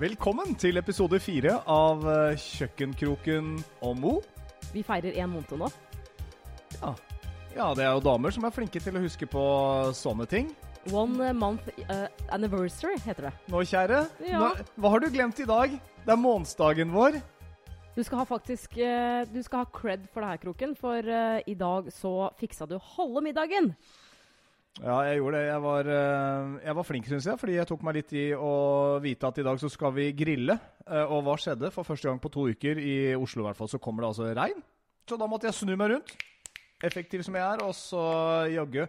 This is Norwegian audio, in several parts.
Velkommen til episode fire av eh, Kjøkkenkroken og Mo. Vi feirer én måned nå. Ja. ja, det er jo damer som er flinke til å huske på sånne ting. One month uh, anniversary, heter det. Nå, kjære, Ja. nå, hva har du glemt i dag? Det er månedsdagen vår. Du skal ha faktisk eh, Du skal ha cred for det her, Kroken, for i dag så fiksa du halve middagen. Ja, jeg gjorde det. Jeg var, eh, jeg var flink, syns jeg, fordi jeg tok meg litt i å vite at i dag så skal vi grille. Eh, Og hva skjedde? For første gang på to uker, i Oslo i hvert fall, så kommer det altså regn. Så da måtte jeg snu meg rundt, effektiv som jeg er, og så jaggu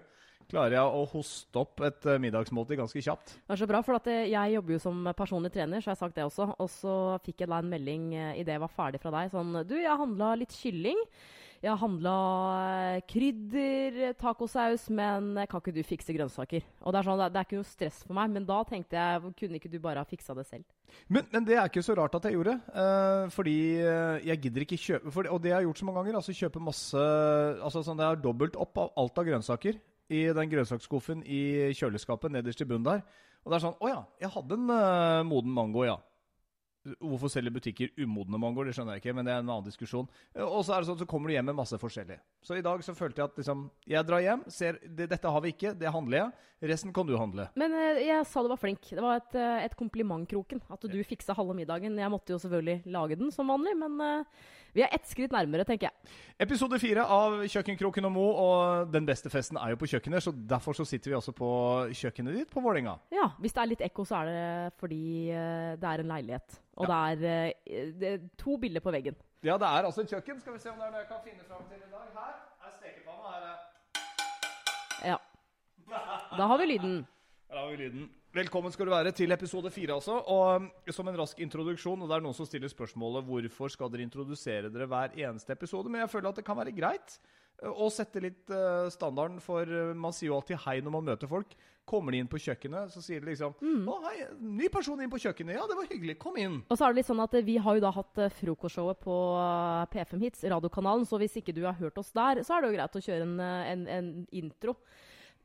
klarer jeg å hoste opp et eh, middagsmåltid ganske kjapt. Det er så bra, for jeg jobber jo som personlig trener, så jeg har sagt det også. Og så fikk jeg da en melding idet jeg var ferdig fra deg, sånn Du, jeg handla litt kylling. Jeg handla eh, krydder, tacosaus, men kan ikke du fikse grønnsaker? Og det er sånn, det er ikke noe stress for meg, men da tenkte jeg, kunne ikke du bare ha fiksa det selv? Men, men det er ikke så rart at jeg gjorde. Uh, fordi eh, jeg gidder ikke kjøpe for, Og det jeg har gjort så mange ganger. Altså kjøpe masse altså sånn, Det er dobbelt opp av alt av grønnsaker i den grønnsaksskuffen i kjøleskapet nederst i bunnen der. Og det er sånn Å ja, jeg hadde en uh, moden mango, ja. Hvorfor selger butikker umodne mangoer? Det skjønner jeg ikke, men det er en annen diskusjon. Eh, Og så er det sånn, så kommer du hjem med masse forskjellig. Så i dag så følte jeg at liksom, jeg drar hjem, ser det, dette har vi ikke, det handler jeg. Resten kan du handle. Men eh, jeg sa du var flink. Det var et, eh, et kompliment, Kroken. At du fiksa halve middagen. Jeg måtte jo selvfølgelig lage den som vanlig, men vi er ett skritt nærmere, tenker jeg. Episode fire av Kjøkkenkroken og Mo, og den beste festen er jo på kjøkkenet, så derfor så sitter vi også på kjøkkenet ditt på Vålerenga. Ja, hvis det er litt ekko, så er det fordi eh, det er en leilighet. Og det, er, eh, det er to bilder på veggen. Ja, det er altså et kjøkken. Skal vi se om det er noe jeg kan finne fram til i dag. Her er stekepanna. Her er Ja. Da har vi lyden. Der har vi lyden. Velkommen skal du være til episode fire, altså. Og som en rask introduksjon, og det er noen som stiller spørsmålet hvorfor skal dere introdusere dere hver eneste episode, men jeg føler at det kan være greit uh, å sette litt uh, standarden, for uh, man sier jo alltid hei når man møter folk. Kommer de inn på kjøkkenet, så sier de liksom 'Å, hei, ny person inn på kjøkkenet. Ja, det var hyggelig. Kom inn.' Og så er det litt sånn at eh, Vi har jo da hatt eh, frokostshowet på eh, P5 Hits, radiokanalen. Så hvis ikke du har hørt oss der, så er det jo greit å kjøre en, eh, en, en intro.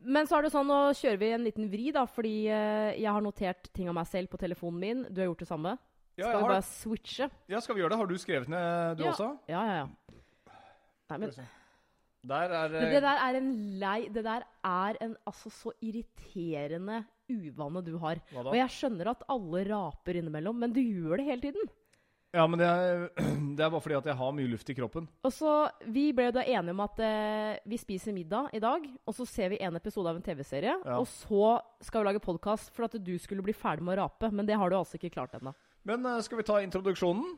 Men så er det sånn, nå kjører vi en liten vri, da, fordi eh, jeg har notert ting av meg selv på telefonen min. Du har gjort det samme. Ja, Skal vi har bare switche? Ja, skal vi gjøre det? Har du skrevet ned, du Ja. også? Ja, ja, ja. Nei, men Der er Men det der er en lei Det der er en altså så irriterende uvane du har. Hva da? Og jeg skjønner at alle raper innimellom, men du gjør det hele tiden. Ja, men det er, det er bare fordi at jeg har mye luft i kroppen. Og så, Vi ble da enige om at eh, vi spiser middag i dag, og så ser vi en episode av en TV-serie. Ja. Og så skal vi lage podkast for at du skulle bli ferdig med å rape. Men det har du altså ikke klart ennå. Men eh, skal vi ta introduksjonen?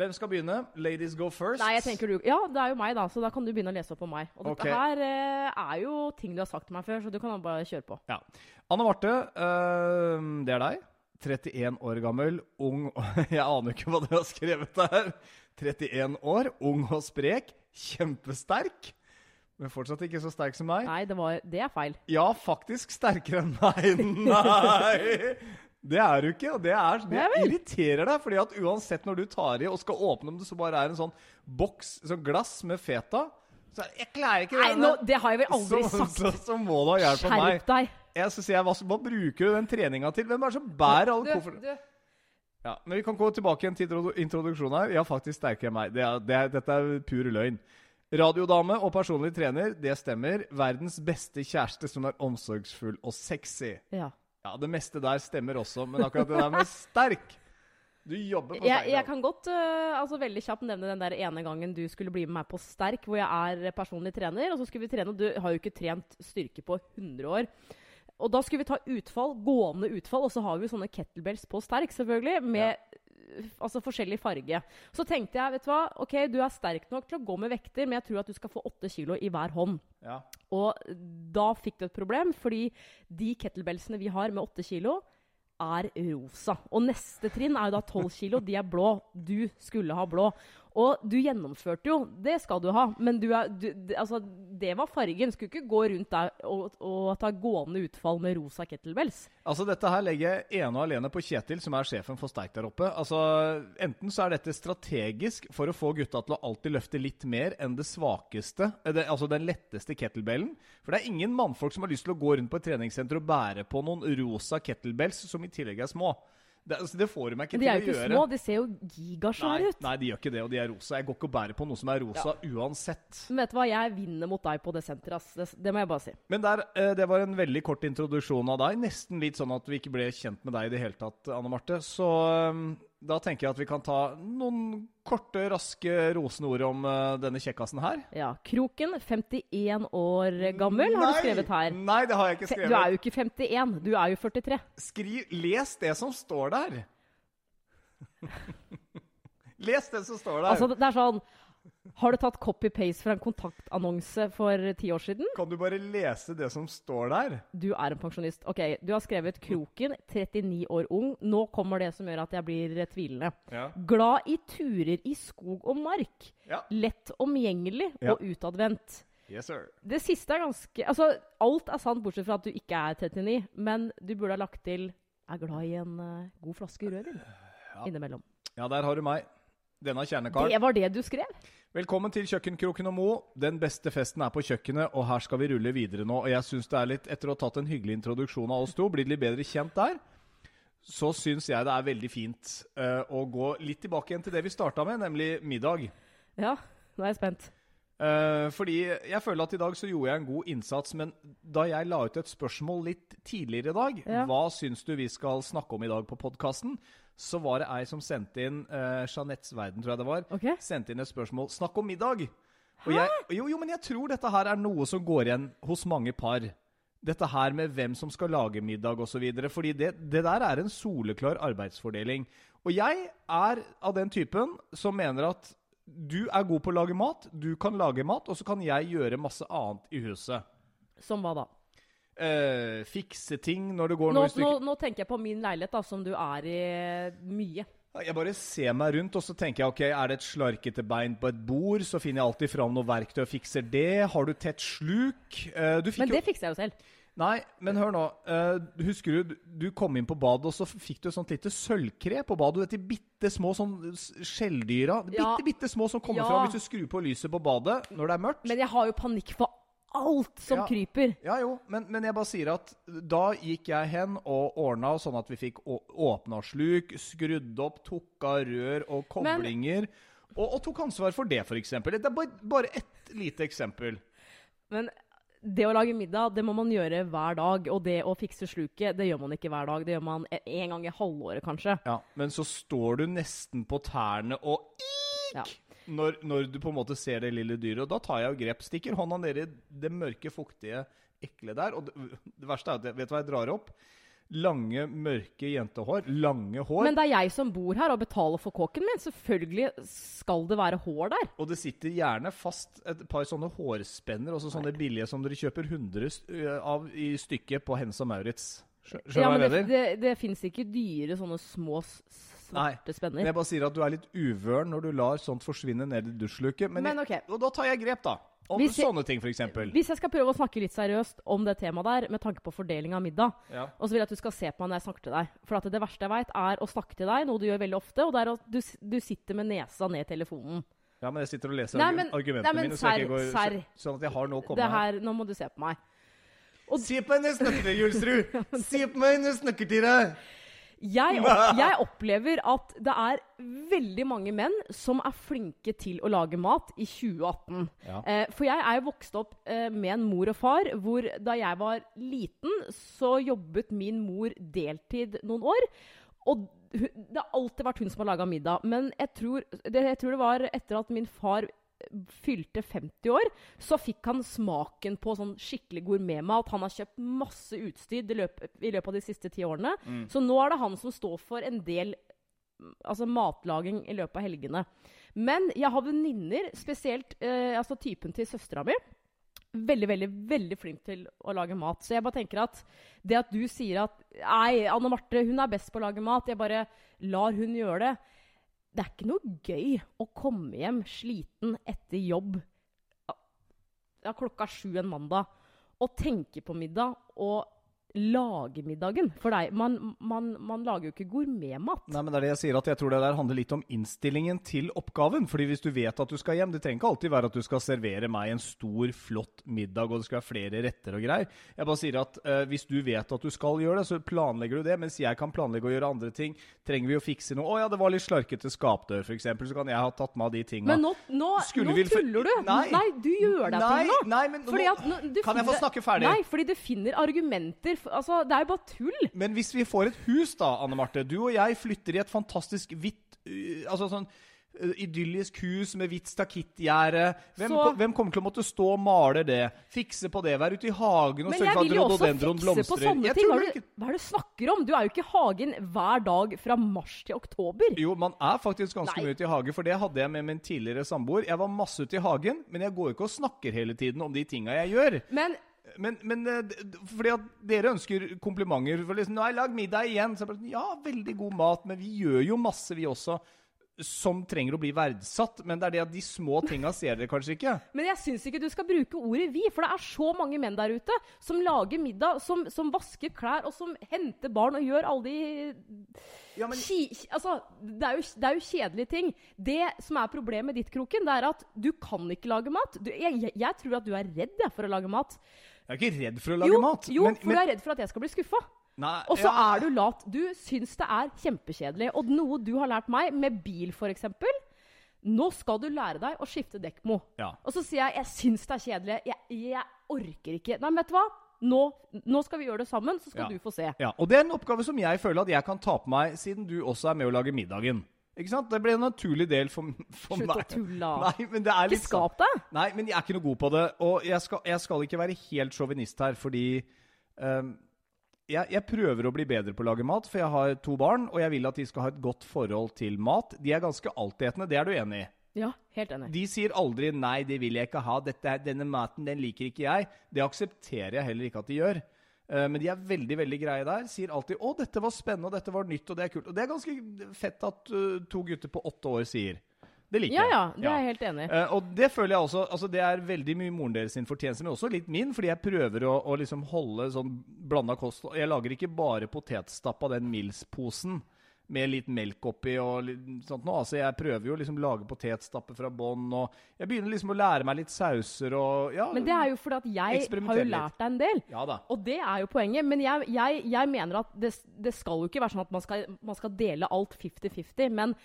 Hvem skal begynne? Ladies go first. Nei, jeg tenker du Ja, det er jo meg, da, så da kan du begynne å lese opp om meg. Og dette okay. her eh, er jo ting du har sagt til meg før, så du kan bare kjøre på. Ja. Anne Marte, eh, det er deg. 31 år gammel, ung Jeg aner ikke hva dere har skrevet der. 31 år, ung og sprek. Kjempesterk. Men fortsatt ikke så sterk som meg. Nei, det, var, det er feil. Ja, faktisk sterkere enn meg. Nei! Det er du ikke, og det, er, det Nei irriterer deg. fordi at uansett når du tar i og skal åpne om det så bare er en sånn boks, sånn glass med feta så Jeg klarer ikke Nei, nå, det har jeg vel aldri så, sagt. Så, så må du ha hjelp av meg. Skjerp deg. Jeg skal si, hva, hva bruker du den treninga til? Hvem er det som bærer alle koffertene? Ja, men vi kan gå tilbake igjen til introduksjonen her. Ja, faktisk sterkere enn meg. Det er, det er, dette er pur løgn. Radiodame og personlig trener, det stemmer. Verdens beste kjæreste som er omsorgsfull og sexy. Ja. Ja, det meste der stemmer også, men akkurat det der med sterk Du jobber på Jeg, sterk. jeg kan godt uh, altså veldig kjapt nevne den der ene gangen du skulle bli med meg på Sterk, hvor jeg er personlig trener. Og så skulle vi trene, og du har jo ikke trent styrke på 100 år. Og da skulle vi ta utfall, gående utfall, og så har vi jo sånne kettlebells på Sterk, selvfølgelig, med ja. altså forskjellig farge. Så tenkte jeg, vet du hva, ok, du er sterk nok til å gå med vekter, men jeg tror at du skal få 8 kilo i hver hånd. Ja. Og da fikk du et problem, fordi de kettlebellsene vi har med 8 kilo, er rosa. Og neste trinn er jo da 12 kilo. De er blå. Du skulle ha blå. Og du gjennomførte jo, det skal du ha, men du er, du, altså, det var fargen. Skulle ikke gå rundt der og, og ta gående utfall med rosa kettlebells. Altså, dette her legger jeg ene og alene på Kjetil, som er sjefen for Sterk der oppe. Altså, Enten så er dette strategisk for å få gutta til å alltid løfte litt mer enn det svakeste, eh, det, altså den letteste kettlebellen. For det er ingen mannfolk som har lyst til å gå rundt på et treningssenter og bære på noen rosa kettlebells som i tillegg er små. Det, altså, det får de meg ikke Men de er jo ikke små. De ser jo gigasvære ut. nei, de gjør ikke det, og de er rosa. Jeg går ikke og bærer på noe som er rosa uansett. Men vet du hva, jeg vinner mot deg på det senteret. ass. Det, det må jeg bare si. Men der, eh, det var en veldig kort introduksjon av deg. Nesten litt sånn at vi ikke ble kjent med deg i det hele tatt, Anne Marte. Så eh, da tenker jeg at vi kan ta noen korte, raske rosende ord om uh, denne kjekkasen her. Ja, Kroken, 51 år gammel, har du skrevet her. Nei, det har jeg ikke skrevet. Du er jo ikke 51, du er jo 43. Skriv, les det som står der. les det som står der. Altså, det er sånn Har du tatt copy-paste fra en kontaktannonse for ti år siden? kan du bare lese det som står der? Du er en pensjonist. Ok, du har skrevet Kroken, 39 år ung. Nå kommer det som gjør at jeg blir tvilende. Ja. Glad i turer i skog og mark. ja. Lett omgjengelig Ja. og utadvendt. Yes, sir. Det siste er ganske Altså, alt er sant bortsett fra at du ikke er 39, men du burde ha lagt til er glad i en uh, god flaske rødvin Ja. innimellom. Ja, der har du meg. Denne kjernekaren. Det var det du skrev? Velkommen til Kjøkkenkroken og Mo. Den beste festen er på kjøkkenet, og her skal vi rulle videre nå. Og jeg syns det er litt, etter å ha tatt en hyggelig introduksjon av oss to, blitt litt bedre kjent der, så syns jeg det er veldig fint uh, å gå litt tilbake igjen til det vi starta med, nemlig middag. Ja, nå er jeg spent. Uh, fordi jeg føler at i dag så gjorde jeg en god innsats, men da jeg la ut et spørsmål litt tidligere i dag, Ja. hva syns du vi skal snakke om i dag på podkasten, så var det ei som sendte inn, uh, Jeanettes Verden, tror jeg det var, Okay. sendte inn et spørsmål. Snakk om middag! Jeg, jo, jo, men jeg tror dette her er noe som går igjen hos mange par. Dette her med hvem som skal lage middag osv. Fordi det, det der er en soleklar arbeidsfordeling. Og jeg er av den typen som mener at du er god på å lage mat, du kan lage mat, og så kan jeg gjøre masse annet i huset. Som hva da? Eh, fikse ting når det går Nå, noe i nå, stykker. nå tenker jeg på min leilighet, da, som du er i mye. Jeg bare ser meg rundt, og så tenker jeg ok, er det et slarkete bein på et bord, så finner jeg alltid fram noe verktøy og fikser det. Har du tett sluk? Uh, du Men jo det fikser jeg jo selv. Nei, men hør nå. Uh, husker du, du kom inn på badet, og så fikk du et sånt lite sølvkre på badet. Dette de bitte små sånn skjelldyra. Ja. Bitte, bitte små som kommer Ja. fram hvis du skrur på lyset på badet når det er mørkt. Men jeg har jo panikk for alt som Ja. kryper. Ja, jo, men, men jeg bare sier at da gikk jeg hen og ordna sånn at vi fikk åpna sluk, skrudd opp, tok av rør og Men- koblinger. og, og tok ansvar for det, f.eks. Det er bare, bare ett lite eksempel. Men det å lage middag, det må man gjøre hver dag. Og det å fikse sluket, det gjør man ikke hver dag. Det gjør man en gang i halvåret, kanskje. Ja, Men så står du nesten på tærne og Ja. Når, når du på en måte ser det lille dyret. Og da tar jeg jo grep. Stikker hånda nedi i det mørke, fuktige, ekle der. Og det, det verste er at jeg, vet du hva jeg drar opp? Lange, mørke jentehår. Lange hår. Men det er jeg som bor her og betaler for kåken min. Selvfølgelig skal det være hår der. Og det sitter gjerne fast et par sånne hårspenner, også sånne billige som dere kjøper 100 øh, av i stykket på Hennes og Maurits. Skjønner du Ja, hva men mener? det, det, det fins ikke dyre sånne små s- Nei, svarte Men jeg bare sier at du er litt uvøren når du lar sånt forsvinne ned i dusjluket. Men, Men jeg- ok. Og da tar jeg grep, da. Om Hvis jeg- sånne ting, f.eks. Hvis jeg skal prøve å snakke litt seriøst om det temaet der, med tanke på fordeling av middag, Ja. og så vil jeg at du skal se på meg når jeg snakker til deg. For det verste jeg veit, er å snakke til deg, noe du gjør veldig ofte, og det er at du, du sitter med nesa ned i telefonen. ja, men jeg sitter og leser Nei, men- argumentene nei, men mine, så jeg ikke går serr. Sånn at jeg har noe å komme Det med. her, Nå må du se på meg. og- Se på jeg snakker, til deg, Julsrud! Se på meg når jeg snakker til deg! Jeg, opp, jeg opplever at det er veldig mange menn som er flinke til å lage mat i 2018. Ja. Eh, for jeg er jo vokst opp eh, med en mor og far hvor da jeg var liten, så jobbet min mor deltid noen år. Og det har alltid vært hun som har laga middag. Men jeg tror, det, jeg tror det var etter at min far fylte 50 år, så fikk han smaken på sånn skikkelig gourmetmat. Han har kjøpt masse utstyr i løpet, i løpet av de siste ti årene. Så nå er det han som står for en del mm, altså matlaging i løpet av helgene. Men jeg har venninner, spesielt eh, altså typen til søstera mi. Veldig, veldig veldig flink til å lage mat. Så jeg bare tenker at det at du sier at Nei, Anne Marte hun er best på å lage mat. Jeg bare lar hun gjøre det. Det er ikke noe gøy å komme hjem sliten etter jobb. Ja, klokka sju en mandag og tenke på middag og lage middagen for deg. Man, man, man lager jo ikke gourmetmat. Nei, men det er det jeg sier, at jeg tror det der handler litt om innstillingen til oppgaven. Fordi hvis du vet at du skal hjem Det trenger ikke alltid være at du skal servere meg en stor, flott middag, og det skal være flere retter og greier. Jeg bare sier at eh, hvis du vet at du skal gjøre det, så planlegger du det. Mens jeg kan planlegge å gjøre andre ting. Trenger vi å fikse noe? Å ja, det var litt slarkete skapdør, f.eks. Så kan jeg ha tatt med av de tinga. Men nå, nå, Skulle nå vi- tuller du! Nei. du gjør deg Nei, til noe. nei, men nå- at du Kan jeg få snakke ferdig? Nei, fordi du finner argumenter Altså, det er jo bare tull. Men hvis vi får et hus, da, Anne Marte. Du og jeg flytter i et fantastisk hvitt Altså sånn idyllisk hus med hvitt stakittgjerde. Hvem, Så- hvem kommer til å måtte stå og male det? Fikse på det? Være ute i hagen og Men sørge jeg for at vil jo også fikse på sånne Jeg ting. tror Hva er, det, hva er det du snakker om? Du er jo ikke i hagen hver dag fra mars til oktober. Jo, man er faktisk ganske Nei. mye ute i hage, for det hadde jeg med min tidligere samboer. Jeg var masse ute i hagen, men jeg går jo ikke og snakker hele tiden om de tinga jeg gjør. Men Men, men eh, fordi at dere ønsker komplimenter for liksom, 'Nå har jeg lagd middag igjen.' Så jeg bare, sånn, ja, veldig god mat, men vi gjør jo masse, vi også, som trenger å bli verdsatt. Men det er det at de små tinga ser dere kanskje ikke. Men jeg syns ikke du skal bruke ordet 'vi', for det er så mange menn der ute som lager middag, som, som vasker klær, og som henter barn og gjør alle de Ja, men Altså, det er, jo, det er jo kjedelige ting. Det som er problemet ditt, Kroken, det er at du kan ikke lage mat. Du, jeg, jeg tror at du er redd jeg, for å lage mat. Jeg er ikke redd for å lage jo, mat. jo men, for du er redd for at jeg skal bli skuffa. Og så ja, er du lat. Du syns det er kjempekjedelig. Og noe du har lært meg, med bil f.eks. Nå skal du lære deg å skifte dekkmo. Ja. Og så sier jeg jeg syns det er kjedelig. Jeg, jeg orker ikke. Nei, men vet du hva? Nå, nå skal vi gjøre det sammen, så skal Ja. du få se. Ja, og det er en oppgave som jeg føler at jeg kan ta på meg, siden du også er med å lage middagen. Ikke sant? Det ble en naturlig del for, for Slutt meg. å tulle. Nei, men det er litt ikke skap deg. Nei, men jeg er ikke noe god på det. Og jeg skal, jeg skal ikke være helt sjåvinist her, fordi um, jeg, jeg prøver å bli bedre på å lage mat, for jeg har to barn, og jeg vil at de skal ha et godt forhold til mat. De er ganske altetende, det er du enig i? Ja, helt enig. De sier aldri 'nei, det vil jeg ikke ha', Dette, 'denne maten den liker ikke jeg'. Det aksepterer jeg heller ikke at de gjør. Eh, Men de er veldig veldig greie der. Sier alltid 'å, dette var spennende, og dette var nytt', og det er kult. Og det er ganske fett at eh, to gutter på åtte år sier. Det liker jeg. ja, ja, det er jeg helt enig i. Uh, og det føler jeg også altså Det er veldig mye moren deres sin fortjeneste, men også litt min, fordi jeg prøver å, å liksom holde sånn blanda kost. Jeg lager ikke bare potetstapp av den Mills-posen med litt melk oppi og litt sånt noe. Altså Jeg prøver jo liksom lage potetstappe fra bånn, og jeg begynner liksom å lære meg litt sauser og ja. Men det er jo fordi at jeg har jo lært deg en del. Ja. Og det er jo poenget. Men jeg, jeg, jeg mener at det, det skal jo ikke være sånn at man skal, man skal dele alt 50-50. Men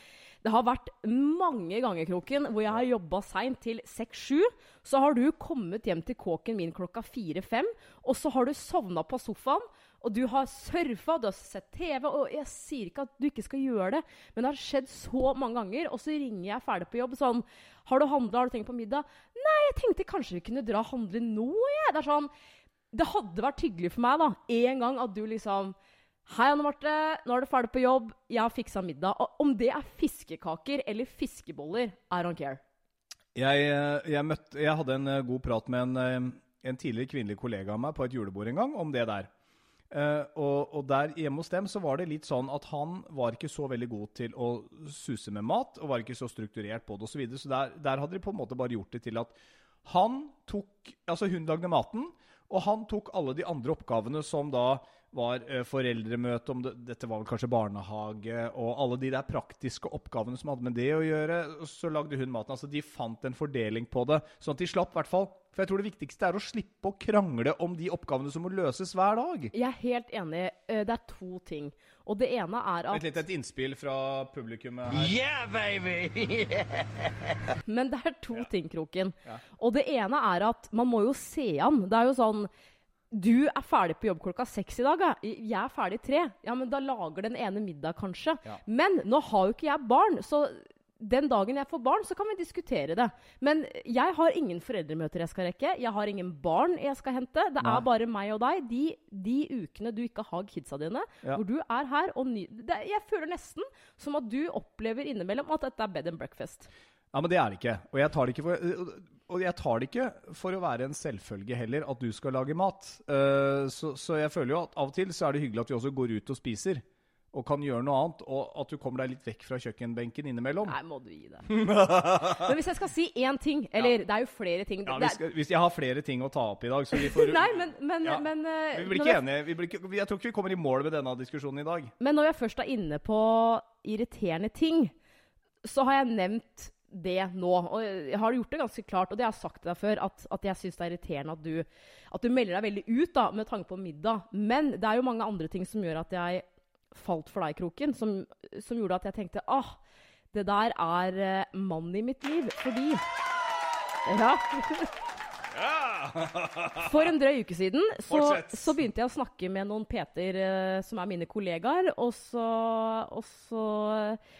det har vært mange ganger, Kroken, hvor jeg har jobba seint til 6-7. Så har du kommet hjem til kåken min klokka 4-5, og så har du sovna på sofaen. Og du har surfa, du har sett TV, og jeg sier ikke at du ikke skal gjøre det, men det har skjedd så mange ganger, og så ringer jeg ferdig på jobb sånn Har du handla, har du tenkt på middag? Nei, jeg tenkte kanskje vi kunne dra og handle nå, jeg. Det er sånn det hadde vært hyggelig for meg da, en gang at du liksom Hei, Anne Marte. Nå er du ferdig på jobb. Jeg har fiksa middag. Og om det er fiskekaker eller fiskeboller, I don't care. Jeg, eh, jeg, møtte, jeg hadde en eh, god prat med en, eh, en tidligere kvinnelig kollega av meg på et julebord en gang om det der. Eh, og, og der hjemme hos dem så var det litt sånn at han var ikke så veldig god til å suse med mat, og var ikke så strukturert på det osv. Så, videre. så der, der hadde de på en måte bare gjort det til at han tok Altså, hun lagde maten, og han tok alle de andre oppgavene som da var eh, foreldremøte, om det, dette var vel kanskje barnehage, og alle de der praktiske oppgavene som hadde med det å gjøre. Så lagde hun maten. Altså, de fant en fordeling på det, sånn at de slapp, i hvert fall. For jeg tror det viktigste er å slippe å krangle om de oppgavene som må løses hver dag. Jeg er helt enig. Eh, Det er to ting. Og det ene er Vent at litt, et innspill fra publikummet her. Yeah, baby! Men det er to ting, Kroken. Ja. Og det ene er at man må jo se an. Det er jo sånn Du er ferdig på jobb klokka seks i dag. ja. Jeg er ferdig tre. Ja, men da lager den ene middag, kanskje. Ja. Men nå har jo ikke jeg barn, så den dagen jeg får barn, så kan vi diskutere det. Men jeg har ingen foreldremøter jeg skal rekke. Jeg har ingen barn jeg skal hente. Det Nei. er bare meg og deg. De, de ukene du ikke har kidsa dine, Ja. hvor du er her og ny... Det, jeg føler nesten som at du opplever innimellom at dette er bed and breakfast. Ja, men det er det ikke. Og jeg tar det ikke for, og jeg tar det ikke for å være en selvfølge heller at du skal lage mat. Eh, så, så jeg føler jo at av og til så er det hyggelig at vi også går ut og spiser. og kan gjøre noe annet, og at du kommer deg litt vekk fra kjøkkenbenken innimellom. Nei, må du gi det. Men hvis jeg skal si én ting Eller det er jo flere ting. Ja, skal, hvis jeg har flere ting å ta opp i dag, så vi får nei, men, men, Ja. men, uh, Vi blir ikke enige. Vi blir ikke, jeg tror ikke vi kommer i mål med denne diskusjonen i dag. Men når jeg først er inne på irriterende ting, så har jeg nevnt det nå. Og jeg har gjort det ganske klart, og det har jeg sagt til deg før, at, at jeg syns det er irriterende at du, at du melder deg veldig ut da, med tanke på middag. Men det er jo mange andre ting som gjør at jeg falt for deg, i Kroken, som, som gjorde at jeg tenkte ah, det der er uh, mannen i mitt liv. Fordi Ja. For en drøy uke siden så, så begynte jeg å snakke med noen Peter uh, som er mine kollegaer, og så, og så eh,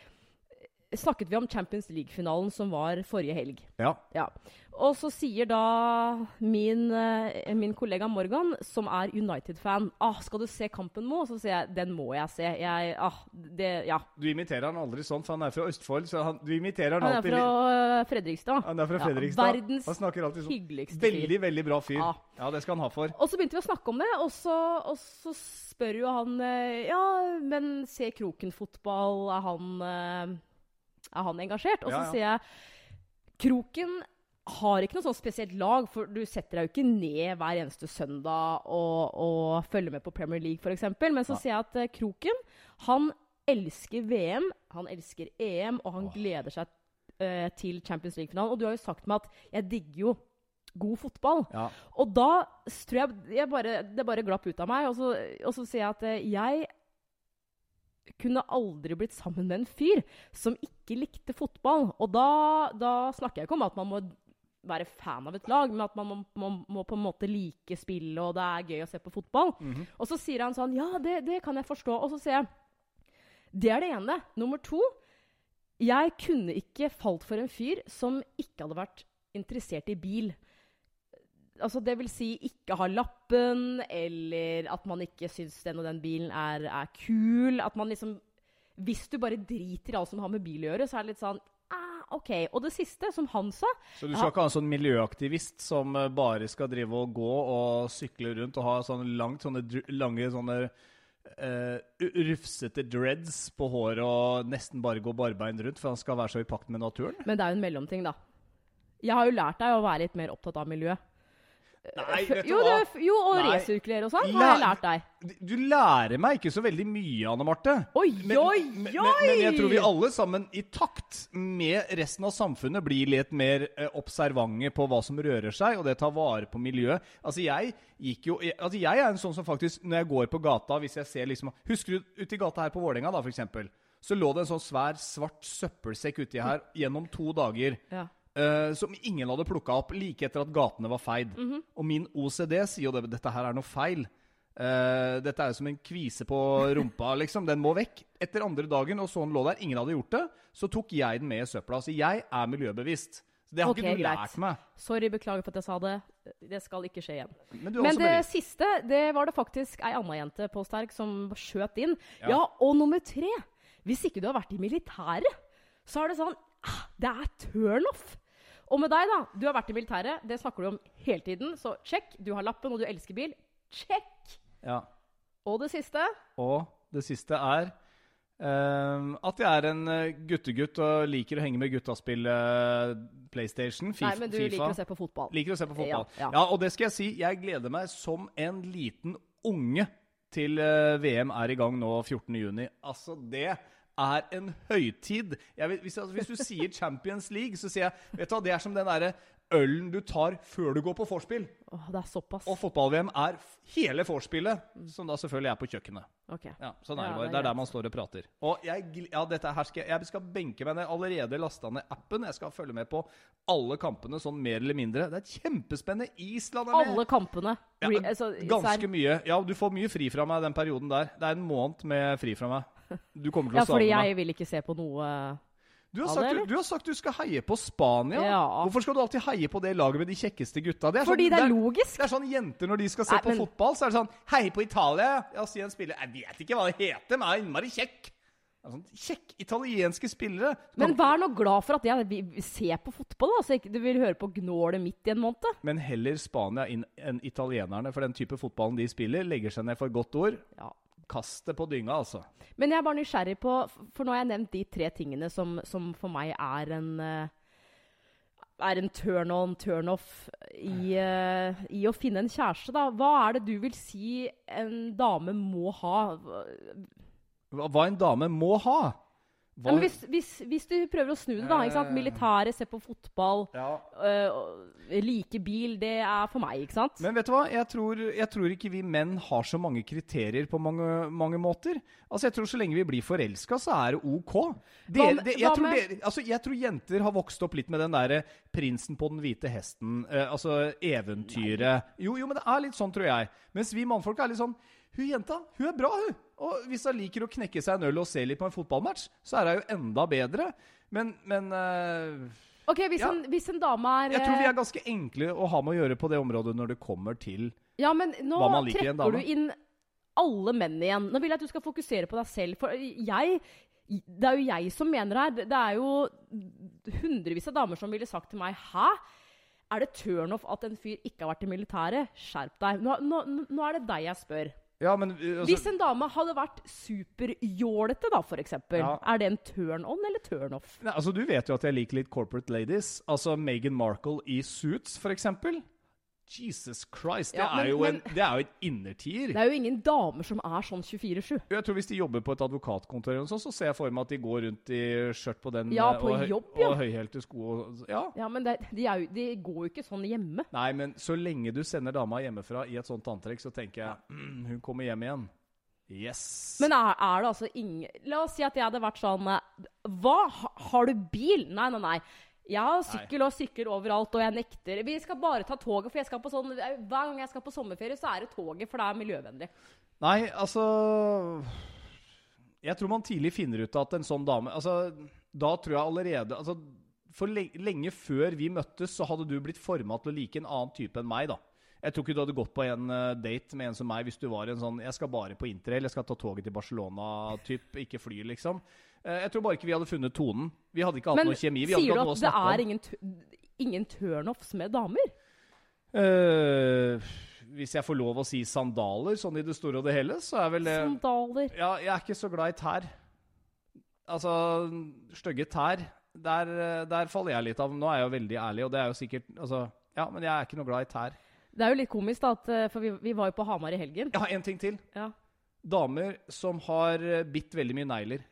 snakket vi om Champions League-finalen som var forrige helg. Ja. Ja. Og så sier da min, eh, min kollega Morgan, som er United-fan, ah, 'Skal du se kampen nå?' Så sier jeg 'Den må jeg se'. Jeg, ah, det, ja. Du imiterer han aldri sånn, for han er fra Østfold. Så han, du imiterer han Han er alltid fra litt. eh, Fredrikstad. Han er fra Ja, Fredrikstad. verdens han snakker alltid sånn. hyggeligste fyr. Veldig, veldig bra fyr. Ja. Ja, det skal han ha for. Og så begynte vi å snakke om det, og så, og så spør jo han eh, Ja, men se Kroken fotball? Er han, er han engasjert? Og så Ja, sier jeg Kroken har ikke noe sånn spesielt lag, for du setter deg jo ikke ned hver eneste søndag og, og følger med på Premier League, f.eks. Men så ja. sier jeg at uh, Kroken, han elsker VM, han elsker EM, og han gleder seg uh, til Champions League-finalen. Og du har jo sagt meg at jeg digger jo god fotball. Ja. Og da tror jeg, jeg bare, Det bare glapp ut av meg. Og så, og så sier jeg at uh, jeg kunne aldri blitt sammen med en fyr som ikke likte fotball. Og da, da snakker jeg ikke om at man må være fan av et lag, men at man må, må, må på en måte like spillet, og det er gøy å se på fotball. Mhm. Og så sier han sånn Ja, det, det kan jeg forstå. Og så sier jeg Det er det ene. Nummer to Jeg kunne ikke falt for en fyr som ikke hadde vært interessert i bil. Altså, det vil si ikke ha lappen, eller at man ikke syns den og den bilen er, er kul. At man liksom Hvis du bare driter i alt som har med bil å gjøre, så er det litt sånn ah, OK. Og det siste, som han sa Så du Ja. skal ikke ha en sånn miljøaktivist som eh, bare skal drive og gå og sykle rundt og ha sånne langt, sånne lange sånne uh, rufsete dreads på håret og nesten bare gå barbeint rundt, for han skal være så i pakt med naturen? Men det er jo en mellomting, da. Jeg har jo lært deg å være litt mer opptatt av miljø. Nei, vet du jo, hva? det- jo, og Nei. resirkulere og sånn har jeg lært deg. Du lærer meg ikke så veldig mye, Anne Marte. Oi, Men, oi, oi! men, men jeg tror vi alle sammen, i takt med resten av samfunnet, blir litt mer eh, observante på hva som rører seg, og det tar vare på miljøet. Altså, jeg gikk jo jeg, Altså, jeg er en sånn som faktisk, når jeg går på gata, hvis jeg ser liksom Husker du ute i gata her på Vålerenga, da, for eksempel? Så lå det en sånn svær, svart søppelsekk uti her gjennom to dager. Ja. Eh, som ingen hadde plukka opp like etter at gatene var feid. Mhm. Og min OCD sier jo det, dette her er noe feil. Uh, dette er jo som en kvise på rumpa, liksom. Den må vekk. Etter andre dagen, og sånn lå der, ingen hadde gjort det, så tok jeg den med i søpla. Så jeg er miljøbevisst. Så det har okay, ikke du lært meg. Sorry, beklager for at jeg sa det. Det skal ikke skje igjen. Men Men det bevisst. siste, det var det faktisk ei anna jente på Sterk som skjøt inn. Ja. Ja. og nummer tre Hvis ikke du har vært i militæret, så er det sånn ah, Det er turnoff. Og med deg, da. Du har vært i militæret. Det snakker du om hele tiden. Så sjekk. Du har lappen, og du elsker bil. Sjekk. Ja. Og det siste Og det siste er Uh, at jeg er en eh, guttegutt og liker å henge med gutta spille eh, PlayStation. FIFA Nei, men du FIFA. liker å se på fotball. Liker å se på fotball. Ja, Ja, ja. og det skal jeg si, jeg gleder meg som en liten unge til eh, VM er i gang nå 14.6. Altså, det er en høytid. Vet, hvis, altså, hvis du sier Champions League, så sier jeg vet du hva, det er som den derre ølen du tar før du går på vorspiel. Oh, det er såpass. Og fotball-VM er hele vorspielet, som da selvfølgelig er på kjøkkenet. Ok. Ja, sånn er Ja, det bare. det er er der man står og prater. Og jeg, ja, dette her skal jeg, jeg skal benke meg ned. Allerede lasta ned appen. Jeg skal følge med på alle kampene, sånn mer eller mindre. Det er kjempespennende. Island er med. Alle kampene. Ja, altså, Ganske mye. Ja, du får mye fri fra meg den perioden der. Det er en måned med fri fra meg. Du kommer til Ja, å savne fordi jeg vil ikke se på noe Du har, sagt, du, du har sagt du skal heie på Spania. Ja. Hvorfor skal du alltid heie på det laget med de kjekkeste gutta? Det er Fordi sånn, det er logisk. Det er sånn jenter når de skal se Nei, på men- fotball, så er det sånn Hei på Italia! Ja, si en spiller Jeg vet ikke hva det heter, men jeg er innmari kjekk. Det er sånn, kjekk italienske spillere. Men vær nå glad for at jeg ser på fotball, da, så ikke du vil høre på gnålet midt i en måned. men heller Spania inn enn italienerne, for den type fotballen de spiller, legger seg ned for godt ord. Ja, kast det på dynga, altså. Men jeg er bare nysgjerrig på For nå har jeg nevnt de tre tingene som, som for meg er en eh, er en turn on, turn off i, uh, i å finne en kjæreste, da. Hva er det du vil si en dame må ha? Hva, hva en dame må ha. Ja, men hvis, hvis, hvis du prøver å snu det, da. ikke sant? Militære, se på fotball, Ja. øh, like bil. Det er for meg, ikke sant? Men vet du hva? Jeg tror, jeg tror ikke vi menn har så mange kriterier på mange, mange måter. Altså, Jeg tror så lenge vi blir forelska, så er det OK. Det, det- jeg, tror det, altså, jeg tror jenter har vokst opp litt med den derre prinsen på den hvite hesten. Eh, altså eventyret. Jo, jo, men det er litt sånn, tror jeg. Mens vi mannfolk er litt sånn Hun jenta, hun er bra, hun. Og hvis hun liker å knekke seg en øl og se litt på en fotballmatch, så er hun jo enda bedre. Men, men uh, Ok, Hvis, Ja. en, hvis en dame er jeg tror vi eh, er ganske enkle å ha med å gjøre på det området når det kommer til Ja, men nå hva man liker i en trekker dame. du inn alle menn igjen. Nå vil jeg at du skal fokusere på deg selv. For jeg Det er jo jeg som mener her. Det er jo hundrevis av damer som ville sagt til meg Hæ? Er det turnoff at en fyr ikke har vært i militæret? Skjerp deg. Nå, nå, nå er det deg jeg spør. Ja, men uh, altså, Hvis en dame hadde vært superjålete, da, for eksempel, Ja. er det en turn on eller turn off? Nei, altså, Du vet jo at jeg liker litt corporate ladies. Altså Meghan Markle i Suits, for eksempel. Jesus Christ, det, Ja, men- er, men- en, det er jo et innertier. Det er jo ingen damer som er sånn 24-7. Jeg tror Hvis de jobber på et advokatkontor, eller så ser jeg for meg at de går rundt i skjørt på den Ja, på og, jobb, ja. og høyhælte sko. og- Ja. Ja, men det, de, jo, de går jo ikke sånn hjemme. Nei, men så lenge du sender dama hjemmefra i et sånt antrekk, så tenker jeg mm, hun kommer hjem igjen. Yes. Men er, er det altså ingen La oss si at jeg hadde vært sånn eh, Hva? Har du bil? Nei, nei, nei. Jeg har sykkel og sykler overalt, og jeg nekter. Vi skal bare ta toget, for jeg skal på sånn Hver gang jeg skal på sommerferie, så er det toget, for det er miljøvennlig. Nei, altså Jeg tror man tidlig finner ut at en sånn dame Altså, da tror jeg allerede altså, For lenge før vi møttes, så hadde du blitt forma til å like en annen type enn meg, da. Jeg tror ikke du hadde gått på en eh, date med en som meg hvis du var en sånn 'Jeg skal bare på interrail, jeg skal ta toget til Barcelona'-type, ikke fly, liksom. Eh, jeg tror bare ikke vi hadde funnet tonen. Vi hadde ikke hatt Men noe kjemi. Vi hadde sier ikke du at det er ingen, ingen turnoffs med damer? Uh, hvis jeg får lov å si sandaler, sånn i det store og det hele, så er vel det Sandaler. Ja, jeg er ikke så glad i tær. Altså, stygge tær, der, der faller jeg litt av. Nå er jeg jo veldig ærlig, og det er jo sikkert Altså, ja, men jeg er ikke noe glad i tær. Det er jo litt komisk, da, at, eh, for vi, vi var jo på Hamar i helgen. Jeg har en ting til. Ja. Damer som har bitt veldig mye negler.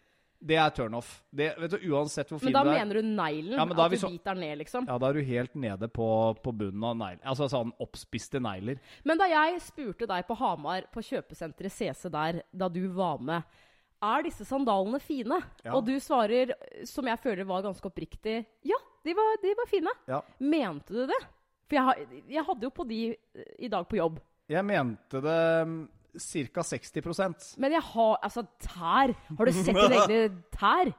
Det er turnoff. Vet du, uansett hvor fin Men da er. mener du neglen? Ja, men er at du så- biter ned, liksom? Ja, da er du helt nede på, på bunnen av neglen. Altså sånn oppspiste negler. Men da jeg spurte deg på Hamar, på kjøpesenteret CC der, da du var med Er disse sandalene fine? Ja. Og du svarer, som jeg føler var ganske oppriktig, ja, de var, de var fine. Ja. Mente du det? For jeg, jeg hadde jo på de i dag på jobb. Jeg mente det ca. 60% Men jeg har Altså, tær! Har du sett dine egne tær?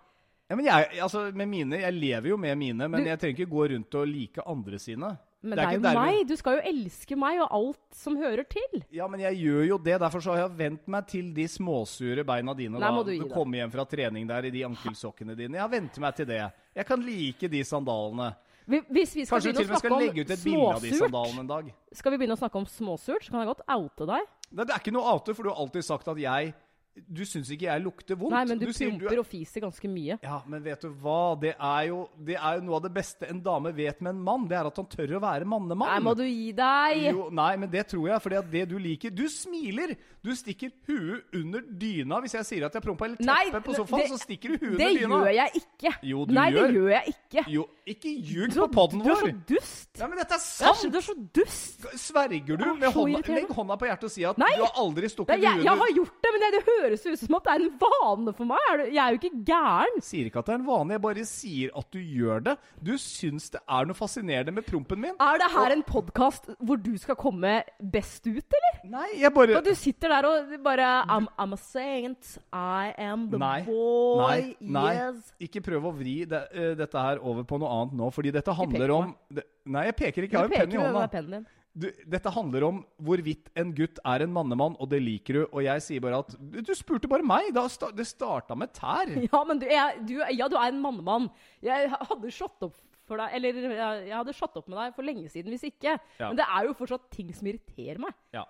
Ja, men jeg, altså, med mine, jeg lever jo med mine, men Du- jeg trenger ikke gå rundt og like andre sine. Men Det det er er, jo dermed- meg! Du skal jo elske meg og alt som hører til. Ja, men jeg gjør jo det. Derfor så har jeg vent meg til de småsure beina dine. Nei, da. du du kommer hjem fra trening der i de ankelsokkene dine. Jeg har vent meg til det. Jeg kan like de sandalene. Vi- Hvis vi skal Kanskje du til og med skal legge ut et bilde av de sandalene en dag. skal vi begynne å snakke om småsurt, så kan jeg godt oute deg. Det, er ikke noe outer, for du har alltid sagt at jeg Du syns ikke jeg lukter vondt. Nei, men du, sier promper og fiser ganske mye. Ja, men vet du hva? Det er, jo, det er jo noe av det beste en dame vet med en mann. Det er at han tør å være mannemann. Nei, må du gi deg! Jo, nei, men det tror jeg, at det du liker Du smiler! Du stikker huet under dyna hvis jeg sier at jeg prompa, eller Nei, teppet på sofaen, det- så stikker du huet under dyna. Det gjør jeg ikke! Jo, du Nei, gjør. det gjør jeg ikke. Jo, ikke ljug på poden vår. Du er så dust! Nei, men dette er Du så, sant! du er så dust! Sverger du med hånda. Legg hånda på hjertet og si at Nei. du har aldri stukket huet under Nei, jeg har gjort det, men det, det høres ut som at det er en vane for meg. Du, jeg er jo ikke gæren. Sier ikke at det er en vane, jeg bare sier at du gjør det. Du syns det er noe fascinerende med prompen min. Er det her en podkast hvor du skal komme best ut, eller? Nei, jeg bare Og du sitter der og bare I'm, I'm a saint. I am the Nei. boy. Nei, nei. Yes. Ikke prøv å vri det, uh, dette her over på noe annet nå, fordi dette handler om det, Nei, jeg peker ikke. Jeg har en penn i hånda. Du, dette handler om hvorvidt en gutt er en mannemann, og det liker du. Og jeg sier bare at Du, spurte bare meg! Da, det starta med tær. Ja, men du, jeg, du, ja, du er en mannemann. Jeg hadde slått opp for deg Eller jeg, jeg hadde slått opp med deg for lenge siden hvis ikke. Ja. Men det er jo fortsatt ting som irriterer meg. Ja.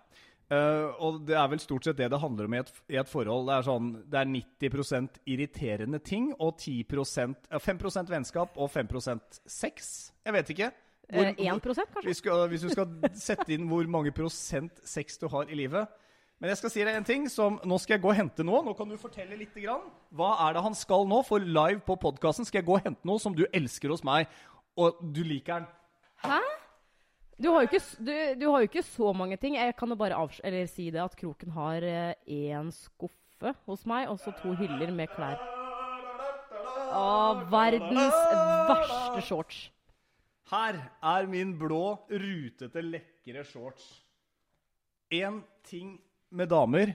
Uh, og det er vel stort sett det det handler om i et, i et forhold. Det er sånn, det er 90% irriterende ting og 10 5% vennskap og 5% sex. Jeg vet ikke. Hvor, eh, 1 kanskje? Hvis, skal, hvis du skal sette inn hvor mange prosent sex du har i livet. Men jeg skal si deg en ting som nå skal jeg gå og hente noe. Nå kan du fortelle litt. Grann. Hva er det han skal nå? For live på podkasten skal jeg gå og hente noe som du elsker hos meg, og du liker den. Hæ? Du har, ikke, du, du har, jo ikke, så mange ting. Jeg kan jo bare si det at Kroken har én eh, skuffe hos meg, og så to hyller med klær. Å, verdens verste shorts. Her er min blå, rutete, lekre shorts. Én ting med damer,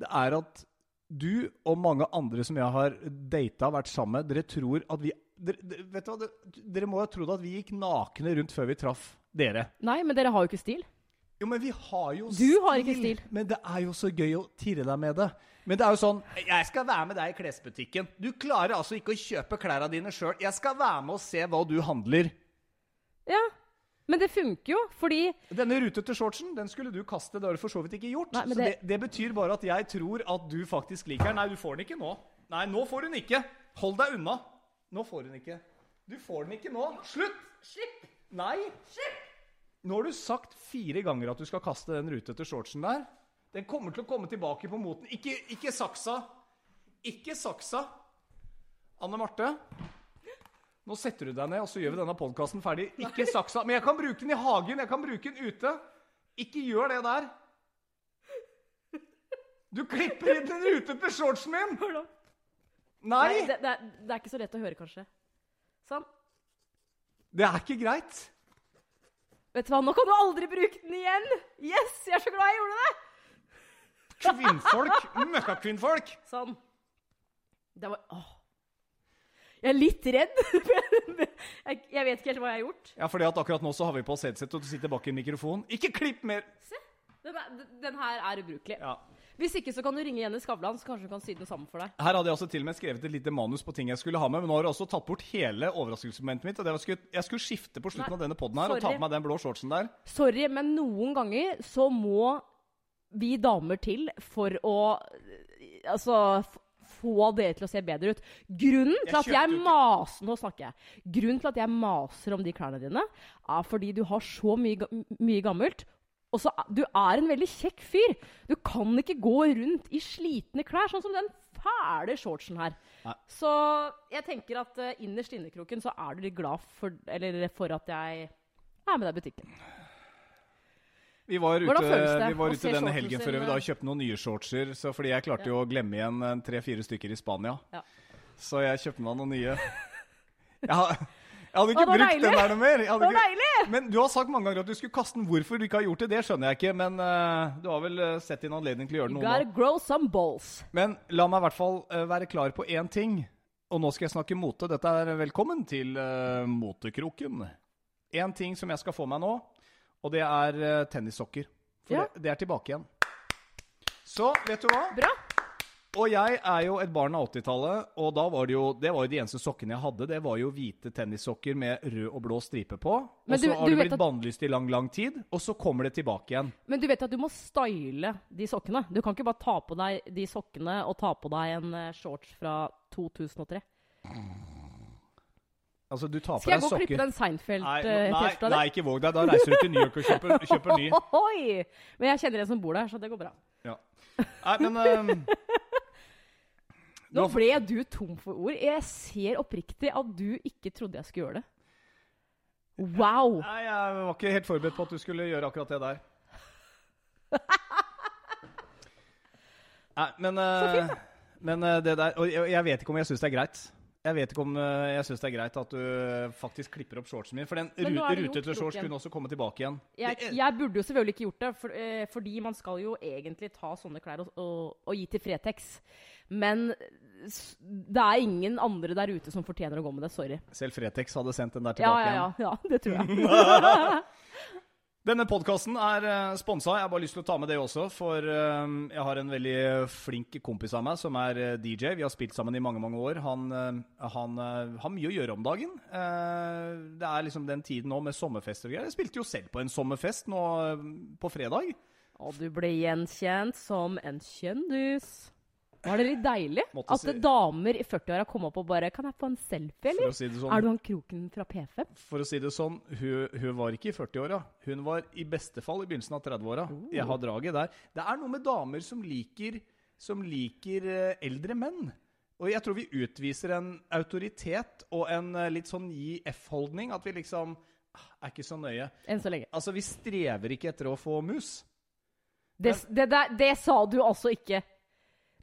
det er at du og mange andre som jeg har data, vært sammen med, dere tror at vi dere, vet du hva, dere må ha trodd at vi gikk nakne rundt før vi traff dere. Nei, men dere har jo ikke stil. Jo, men vi har jo stil. Du har ikke stil. Men det er jo så gøy å tirre deg med det. Men det er jo sånn Jeg skal være med deg i klesbutikken. Du klarer altså ikke å kjøpe klærne dine sjøl. Jeg skal være med og se hva du handler. Ja, men det funker jo, fordi Denne rutete shortsen den skulle du kaste. Det har du for så vidt ikke gjort. Nei, det... Så det, det, betyr bare at jeg tror at du faktisk liker den. Nei, du får den ikke nå. Nei, nå får hun ikke. Hold deg unna. Nå får hun ikke. Du får den ikke nå. Slutt! Slipp! Nei. Slipp! Nå har du sagt fire ganger at du skal kaste den rutete shortsen der. Den kommer til å komme tilbake på moten. Ikke, ikke saksa. Ikke saksa. Anne Marte, nå setter du deg ned, og så gjør vi denne podkasten ferdig. Ikke saksa. Men jeg kan bruke den i hagen. Jeg kan bruke den ute. Ikke gjør det der. Du klipper inn den rutete shortsen min! Nei! Nei det, det, er, det, er, ikke så lett å høre, kanskje. Sånn. Det er ikke greit. Vet du hva, nå kan du aldri bruke den igjen! Yes! Jeg er så glad jeg gjorde det! Kvinnfolk! Møkkakvinnfolk! Sånn. Det var Åh. Jeg er litt redd. jeg, jeg, vet ikke helt hva jeg har gjort. Ja, fordi at akkurat nå så har vi på headset, og du sitter bak en mikrofon. Ikke klipp mer! Se. Den, er, den her er ubrukelig. Ja. Hvis ikke så kan du ringe Jenny Skavlan, så kanskje hun kan sy den sammen for deg. Her hadde jeg også til og med skrevet et lite manus på ting jeg skulle ha med, men nå har jeg også tatt bort hele overraskelsesmomentet mitt. og det var skulle, Jeg skulle skifte på slutten Nei, av denne poden her sorry. og ta på meg den blå shortsen der. Sorry, men noen ganger så må vi damer til for å Altså få dere til å se bedre ut. Grunnen til at jeg maser Nå snakker jeg. Grunnen til at jeg maser om de klærne dine, er fordi du har så mye, mye gammelt, og så, Du er en veldig kjekk fyr. Du kan ikke gå rundt i slitne klær, sånn som den fæle shortsen her. Nei. Så jeg tenker at uh, innerst inne, Kroken, så er du litt glad for, for at jeg er med deg i butikken. Vi var ute, vi var ute denne helgen før vi da kjøpte noen nye shortser. Så fordi jeg klarte jo å glemme igjen tre-fire stykker i Spania. Ja. Så jeg kjøpte meg noen nye. Jeg jeg hadde ikke brukt deilig. den der noe mer. det var ikke... Men du har sagt mange ganger at du skulle kaste den. Hvorfor du ikke har gjort det, det skjønner jeg ikke. Men uh, du har vel uh, sett din anledning til å gjøre det nå. Grow some balls. Men la meg i hvert fall uh, være klar på én ting. Og nå skal jeg snakke mote. Dette er velkommen til Motekroken. Én ting som jeg skal få meg nå, og det er tennissokker. For ja. det, det er tilbake igjen. Så vet du hva? Bra. Og jeg er jo et barn av 80-tallet, og da var det jo Det var jo de eneste sokkene jeg hadde. Det var jo hvite tennissokker med rød og blå stripe på. Og så har det blitt at... bannlyst i lang, lang tid, og så kommer det tilbake igjen. Men du vet at du må style de sokkene. Du kan ikke bare ta på deg de sokkene og ta på deg en eh, shorts fra 2003. Altså, du tar på Skal jeg gå og klippe den Seinfeld-T-skjorta nei, nei, nei, ikke våg deg. Da reiser du til New York og kjøper, kjøper ny. Oi! Men jeg kjenner en som bor der, så det går bra. Ja. Nei, men um, Nå ble du tom for ord. Jeg ser oppriktig at du ikke trodde jeg skulle gjøre det. Wow! Nei, Jeg var ikke helt forberedt på at du skulle gjøre akkurat det der. Nei, men, uh, men uh, det der Og jeg, jeg vet ikke om jeg syns det er greit. Jeg vet ikke om uh, jeg syns det er greit at du faktisk klipper opp shortsen min. For den rutete shorts kunne også komme tilbake igjen. Jeg, jeg, burde jo selvfølgelig ikke gjort det, for, fordi man skal jo egentlig ta sånne klær og, og, og gi til Fretex. Men det er ingen andre der ute som fortjener å gå med det. Sorry. Selv Fretex hadde sendt den der tilbake ja, ja, ja, ja. det tror jeg. Denne podkasten er eh, sponsa. Jeg har bare lyst til å ta med det også. For uh, jeg har en veldig flink kompis av meg som er eh, DJ. Vi har spilt sammen i mange mange år. Han, han har mye å gjøre om dagen. det er liksom den tiden nå med sommerfester og greier. Jeg spilte jo selv på en sommerfest nå på fredag. Og du ble gjenkjent som en kjendis. Var det litt deilig Måtte at si- damer i 40-åra kom opp og bare Kan jeg få en selfie, eller? si det Er sånn, du han kroken fra P5? for å si det sånn hun, hun var ikke i 40-åra. Hun var i beste fall i begynnelsen av 30-åra. Oh. Jeg har draget der. Det er noe med damer som liker, som liker eh, eldre menn. Og jeg tror vi utviser en autoritet og en eh, litt sånn gi F-holdning. At vi liksom ah, er ikke så nøye. Enn så lenge. Altså, vi strever ikke etter å få mus. Det, det, det, det sa du altså ikke.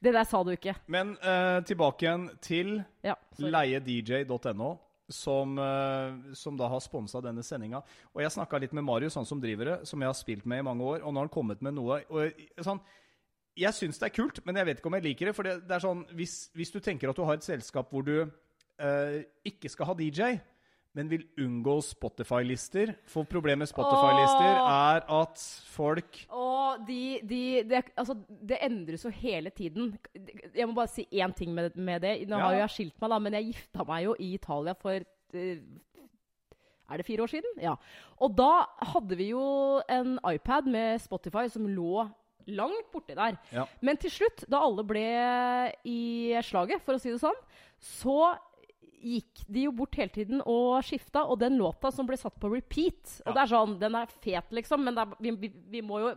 Det der sa du ikke. Men eh, tilbake igjen til Ja, leiedj.no, som, eh, som da har sponsa denne sendinga. Og jeg snakka litt med Marius, han som driver det, som jeg har spilt med i mange år. Og nå har han kommet med noe og, sånn, Jeg syns det er kult, men jeg vet ikke om jeg liker det. For det, det er sånn, hvis, hvis du tenker at du har et selskap hvor du eh, ikke skal ha DJ, men vil unngå Spotify-lister For problemet med Spotify-lister er at folk Åh, de, de det, altså, det endres jo hele tiden. Jeg må bare si én ting med, med det. Nå Ja. har jo jeg skilt meg, da, men jeg gifta meg jo i Italia for eh, Er det fire år siden? Ja. Og da hadde vi jo en iPad med Spotify som lå langt borti der. Ja. Men til slutt, da alle ble i slaget, for å si det sånn, så gikk de jo bort hele tiden og skifta, og den låta som ble satt på repeat Og Ja. det er sånn, Den er fet, liksom, men er, vi, vi, vi må jo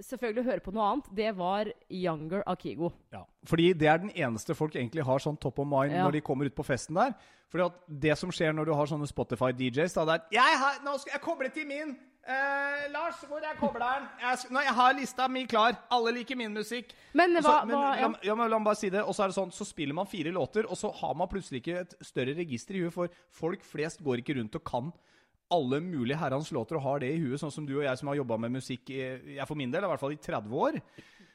selvfølgelig høre på noe annet. Det var Younger Akigo. Ja, fordi det er den eneste folk egentlig har sånn top of mind Ja. når de kommer ut på festen der. Fordi at det som skjer når du har sånne Spotify-DJs, da det er Jeg, har, nå skal jeg koble til min! Eh, Lars, hvor er kobleren? Jeg, nå, jeg har lista mi klar. Alle liker min musikk. Men hva, men, hva la, ja, men la meg bare si det. Og så er det sånn, så spiller man fire låter, og så har man plutselig ikke et større register i huet, for folk flest går ikke rundt og kan alle mulige herrens låter og har det i huet, sånn som du og jeg som har jobba med musikk i, jeg for min del, i hvert fall i 30 år.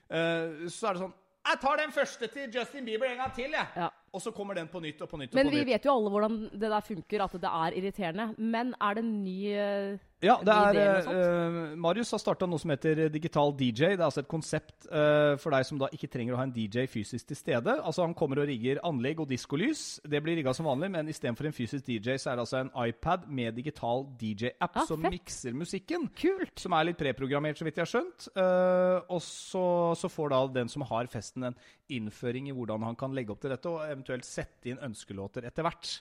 Eh, så er det sånn Jeg tar den første til Justin Bieber en gang til, jeg. Ja. Og så kommer den på nytt og på nytt og Men på vi nytt. vet jo alle hvordan det der funker, at det er irriterende. Men er det en ny øh, Ja, det er eh, Marius har starta noe som heter Digital DJ. Det er altså et konsept uh, for deg som da ikke trenger å ha en DJ fysisk til stede. Altså Han kommer og rigger anlegg og diskolys. Det blir rigga som vanlig, men istedenfor en fysisk DJ, så er det altså en iPad med digital DJ-app Ah, som fett. mikser musikken. Kult! Som er litt preprogrammert, så vidt jeg har skjønt. Uh, og så, så får da den som har festen, en innføring i hvordan han kan legge opp til dette, og eventuelt sette inn ønskelåter etter hvert.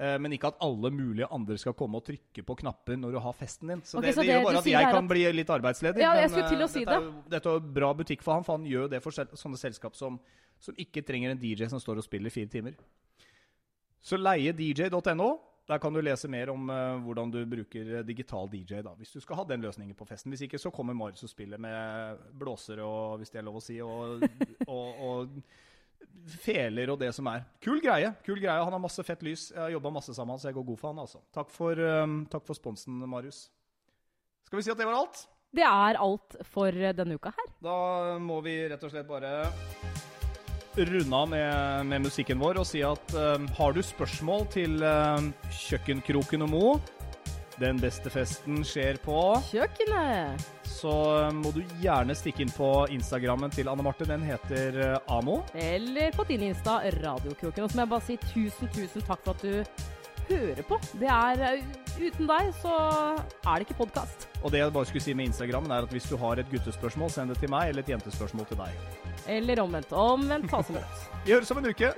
Eh, men ikke at alle mulige andre skal komme og trykke på knapper når du har festen din. Så okay, det, så det, det gjør bare at jeg er kan at- bli litt arbeidsledig. Ja, jeg skulle til eh, å si dette, er, jo- dette er bra butikk for han, for han gjør det for sånne selskap som, som ikke trenger en DJ som står og spiller fire timer. Så leiedj.no. Der kan du lese mer om uh, hvordan du bruker eh, digital DJ, da, hvis du skal ha den løsningen på festen. Hvis ikke så kommer Marius og spiller med blåser og, hvis det er lov å si, og, og, og feler og det som er. Kul greie. kul greie. Han har masse fett lys. Jeg har jobba masse sammen, så jeg går god for han. altså. Takk for, um, takk for sponsen, Marius. Skal vi si at det var alt? Det er alt for denne uka her. Da må vi rett og slett bare runde av med, med musikken vår og si at um, har du spørsmål til um, Kjøkkenkroken og Mo, den beste festen skjer på, Kjøkkenet! så må du gjerne stikke inn på Instagrammen til Anne Marte. Den heter uh, Amo. Eller på din Insta, Radiokroken. Og så må jeg bare si tusen, tusen takk for at du hører på. Det er øh, Uten deg så er det ikke podkast. Og det jeg bare skulle si med Instagram, er at hvis du har et guttespørsmål, send det til meg, eller et jentespørsmål til deg. Eller omvendt. Omvendt ta som rett. Vi høres om en uke.